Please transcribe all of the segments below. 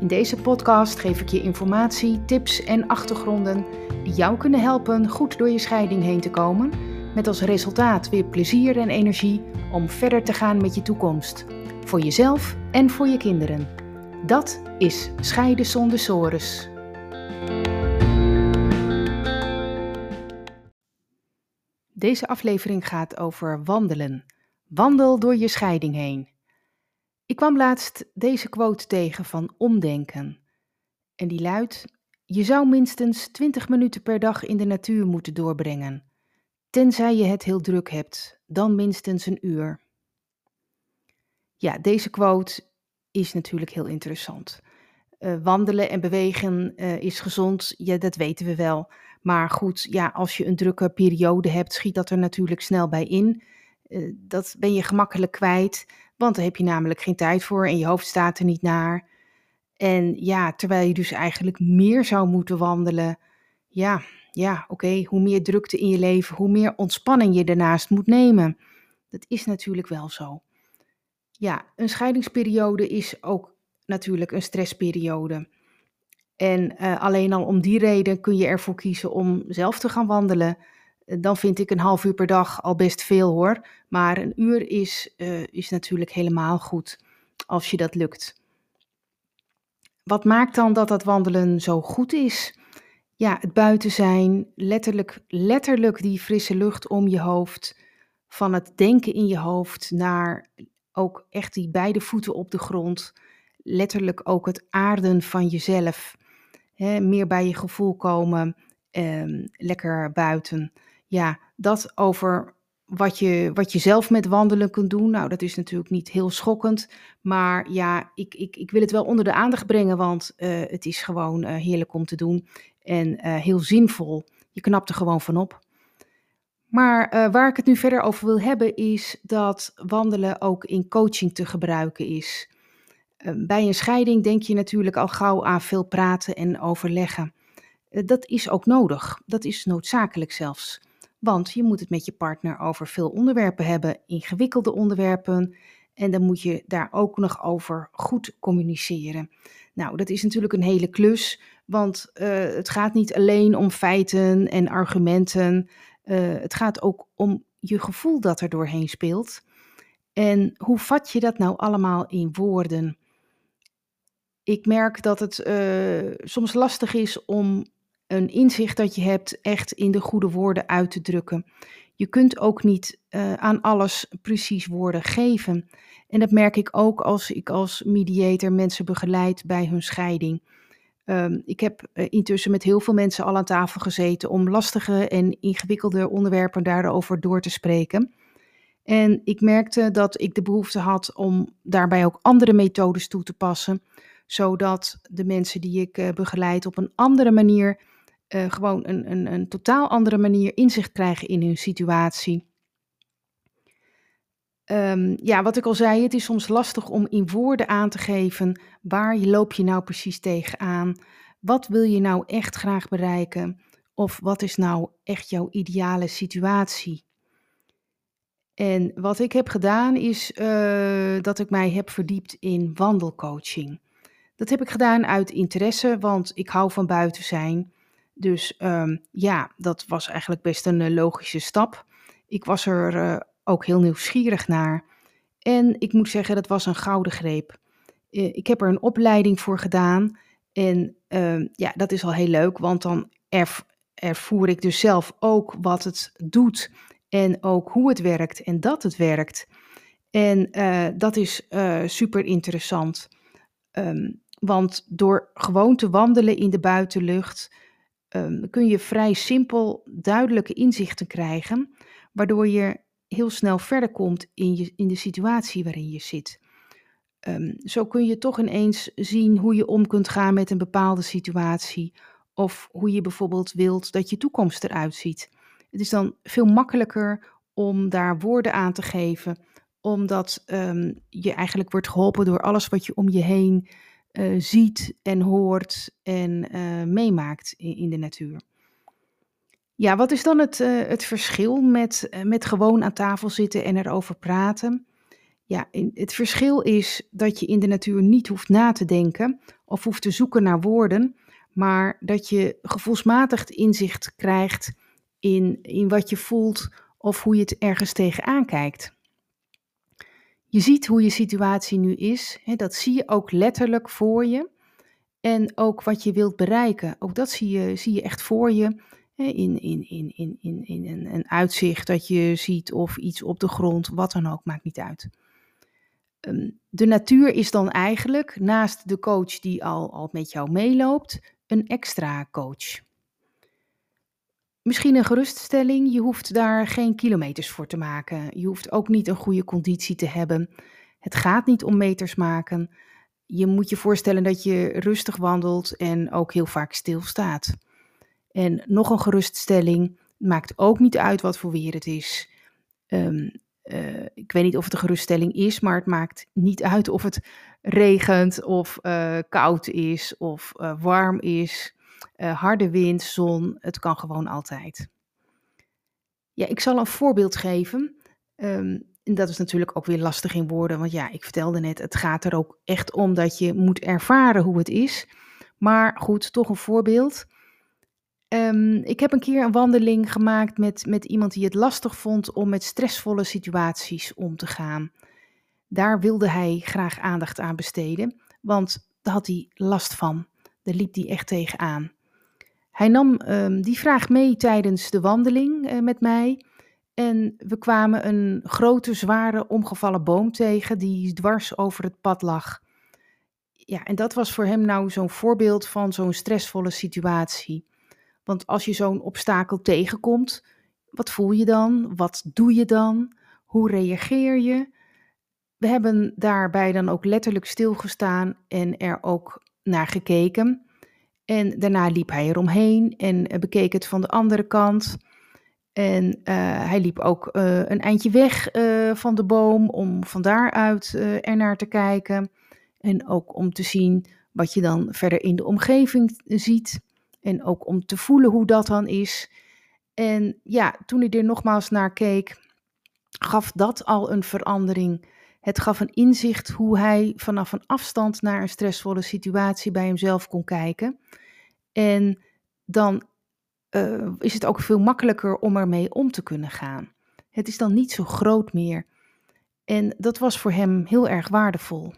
In deze podcast geef ik je informatie, tips en achtergronden die jou kunnen helpen goed door je scheiding heen te komen, met als resultaat weer plezier en energie om verder te gaan met je toekomst, voor jezelf en voor je kinderen. Dat is Scheiden zonder sores. Deze aflevering gaat over wandelen. Wandel door je scheiding heen. Ik kwam laatst deze quote tegen van Omdenken. En die luidt: Je zou minstens 20 minuten per dag in de natuur moeten doorbrengen. Tenzij je het heel druk hebt, dan minstens een uur. Ja, deze quote is natuurlijk heel interessant. Uh, wandelen en bewegen uh, is gezond, ja, dat weten we wel. Maar goed, ja, als je een drukke periode hebt, schiet dat er natuurlijk snel bij in. Uh, dat ben je gemakkelijk kwijt. Want daar heb je namelijk geen tijd voor en je hoofd staat er niet naar. En ja, terwijl je dus eigenlijk meer zou moeten wandelen. Ja, ja, oké, hoe meer drukte in je leven, hoe meer ontspanning je daarnaast moet nemen. Dat is natuurlijk wel zo. Ja, een scheidingsperiode is ook natuurlijk een stressperiode. En uh, alleen al om die reden kun je ervoor kiezen om zelf te gaan wandelen dan vind ik een half uur per dag al best veel hoor. Maar een uur is, uh, is natuurlijk helemaal goed als je dat lukt. Wat maakt dan dat dat wandelen zo goed is? Ja, het buiten zijn, letterlijk, letterlijk die frisse lucht om je hoofd, van het denken in je hoofd naar ook echt die beide voeten op de grond, letterlijk ook het aarden van jezelf, meer bij je gevoel komen, eh, lekker buiten ja, dat over wat je, wat je zelf met wandelen kunt doen. Nou, dat is natuurlijk niet heel schokkend. Maar ja, ik, ik, ik wil het wel onder de aandacht brengen, want uh, het is gewoon uh, heerlijk om te doen. En uh, heel zinvol. Je knapt er gewoon van op. Maar waar ik het nu verder over wil hebben, is dat wandelen ook in coaching te gebruiken is. bij een scheiding denk je natuurlijk al gauw aan veel praten en overleggen. dat is ook nodig. Dat is noodzakelijk zelfs. Want je moet het met je partner over veel onderwerpen hebben, ingewikkelde onderwerpen. En dan moet je daar ook nog over goed communiceren. Nou, dat is natuurlijk een hele klus, want uh, het gaat niet alleen om feiten en argumenten. Uh, het gaat ook om je gevoel dat er doorheen speelt. En hoe vat je dat nou allemaal in woorden? Ik merk dat het uh, soms lastig is om een inzicht dat je hebt echt in de goede woorden uit te drukken. Je kunt ook niet uh, aan alles precies woorden geven. En dat merk ik ook als ik als mediator mensen begeleid bij hun scheiding. Um, ik heb uh, intussen met heel veel mensen al aan tafel gezeten om lastige en ingewikkelde onderwerpen daarover door te spreken. En ik merkte dat ik de behoefte had om daarbij ook andere methodes toe te passen, zodat de mensen die ik uh, begeleid op een andere manier uh, gewoon een, een, een totaal andere manier inzicht krijgen in hun situatie. Um, ja, wat ik al zei, het is soms lastig om in woorden aan te geven waar je loop je nou precies tegenaan. Wat wil je nou echt graag bereiken? Of wat is nou echt jouw ideale situatie? En wat ik heb gedaan is uh, dat ik mij heb verdiept in wandelcoaching. Dat heb ik gedaan uit interesse, want ik hou van buiten zijn. Dus um, ja, dat was eigenlijk best een uh, logische stap. Ik was er uh, ook heel nieuwsgierig naar. En ik moet zeggen, dat was een gouden greep. Ik heb er een opleiding voor gedaan. En ja, dat is al heel leuk, want dan ervoer ik dus zelf ook wat het doet. En ook hoe het werkt en dat het werkt. En dat is super interessant. Um, want door gewoon te wandelen in de buitenlucht um, kun je vrij simpel duidelijke inzichten krijgen, waardoor je heel snel verder komt in, je, in de situatie waarin je zit. Um, zo kun je toch ineens zien hoe je om kunt gaan met een bepaalde situatie. of hoe je bijvoorbeeld wilt dat je toekomst eruit ziet. Het is dan veel makkelijker om daar woorden aan te geven, omdat ehm, je eigenlijk wordt geholpen door alles wat je om je heen uh, ziet en hoort en uh, meemaakt in, de natuur. Ja, wat is dan het, uh, het verschil met, met gewoon aan tafel zitten en erover praten? Ja, in, het verschil is dat je in de natuur niet hoeft na te denken of hoeft te zoeken naar woorden, maar dat je gevoelsmatig inzicht krijgt in, in wat je voelt of hoe je het ergens tegenaan kijkt. Je ziet hoe je situatie nu is, hè, dat zie je ook letterlijk voor je. En ook wat je wilt bereiken, ook dat zie je, zie je echt voor je. Hè, in, in, in, in, in, in een, een uitzicht dat je ziet of iets op de grond, wat dan ook, maakt niet uit. Ehm, de natuur is dan eigenlijk, naast de coach die al, al met jou meeloopt, een extra coach. Misschien een geruststelling, je hoeft daar geen kilometers voor te maken. Je hoeft ook niet een goede conditie te hebben. Het gaat niet om meters maken. Je moet je voorstellen dat je rustig wandelt en ook heel vaak stilstaat. En nog een geruststelling, maakt ook niet uit wat voor weer het is. Um, uh, ik weet niet of het een geruststelling is, maar het maakt niet uit of het regent of uh, koud is of uh, warm is. Harde wind, zon, het kan gewoon altijd. Ja, ik zal een voorbeeld geven. Um, en dat is natuurlijk ook weer lastig in woorden, want ja, ik vertelde net, het gaat er ook echt om dat je moet ervaren hoe het is. Maar goed, toch een voorbeeld. Um, ik heb een keer een wandeling gemaakt met, met iemand die het lastig vond om met stressvolle situaties om te gaan. Daar wilde hij graag aandacht aan besteden, want daar had hij last van. Daar liep hij echt tegenaan. Hij nam um, die vraag mee tijdens de wandeling uh, met mij. En we kwamen een grote, zware, omgevallen boom tegen die dwars over het pad lag. Ja, en dat was voor hem nou zo'n voorbeeld van zo'n stressvolle situatie. Want als je zo'n obstakel tegenkomt, wat voel je dan? Wat doe je dan? Hoe reageer je? We hebben daarbij dan ook letterlijk stilgestaan en er ook naar gekeken. En daarna liep hij eromheen en bekeek het van de andere kant. En uh, hij liep ook uh, een eindje weg van de boom om van daaruit er naar te kijken. En ook om te zien wat je dan verder in de omgeving ziet. En ook om te voelen hoe dat dan is. En ja, toen ik er nogmaals naar keek, gaf dat al een verandering. Het gaf een inzicht hoe hij vanaf een afstand naar een stressvolle situatie bij hemzelf kon kijken. En dan uh, is het ook veel makkelijker om ermee om te kunnen gaan. Het is dan niet zo groot meer. En dat was voor hem heel erg waardevol.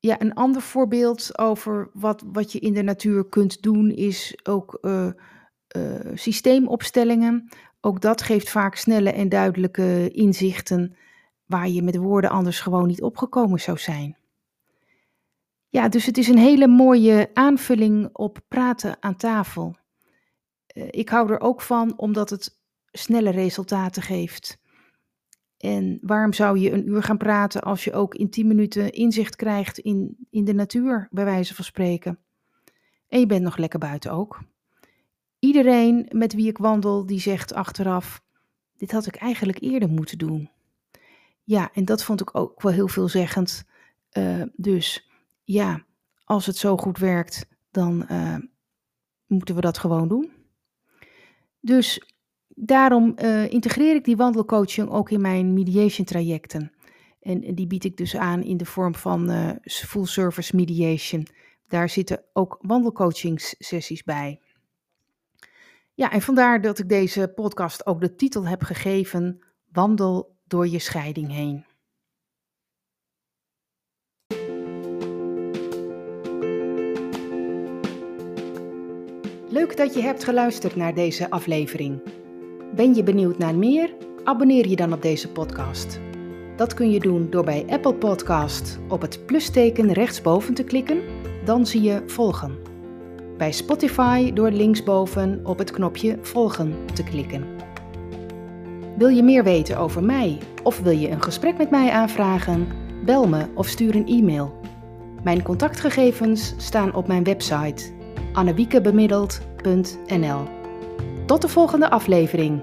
Ja, een ander voorbeeld over wat, wat je in de natuur kunt doen is ook uh, uh, systeemopstellingen. Ook dat geeft vaak snelle en duidelijke inzichten waar je met woorden anders gewoon niet opgekomen zou zijn. Ja, dus het is een hele mooie aanvulling op praten aan tafel. Uh, ik hou er ook van omdat het snelle resultaten geeft. En waarom zou je een uur gaan praten als je ook in 10 minuten inzicht krijgt in, in de natuur, bij wijze van spreken? En je bent nog lekker buiten ook. Iedereen met wie ik wandel, die zegt achteraf: Dit had ik eigenlijk eerder moeten doen. Ja, en dat vond ik ook wel heel veelzeggend. Uh, dus ja, als het zo goed werkt, dan uh, moeten we dat gewoon doen. Dus daarom uh, integreer ik die wandelcoaching ook in mijn mediation trajecten. En, die bied ik dus aan in de vorm van full service mediation. Daar zitten ook wandelcoachingssessies bij. Ja, en vandaar dat ik deze podcast ook de titel heb gegeven: Wandel door je scheiding heen. Leuk dat je hebt geluisterd naar deze aflevering. Ben je benieuwd naar meer? Abonneer je dan op deze podcast. Dat kun je doen door bij Apple Podcast op het plusteken rechtsboven te klikken, dan zie je volgen. Bij Spotify door linksboven op het knopje volgen te klikken. Wil je meer weten over mij of wil je een gesprek met mij aanvragen? Bel me of stuur een e-mail. Mijn contactgegevens staan op mijn website annewiekebemiddeld.nl. Tot de volgende aflevering.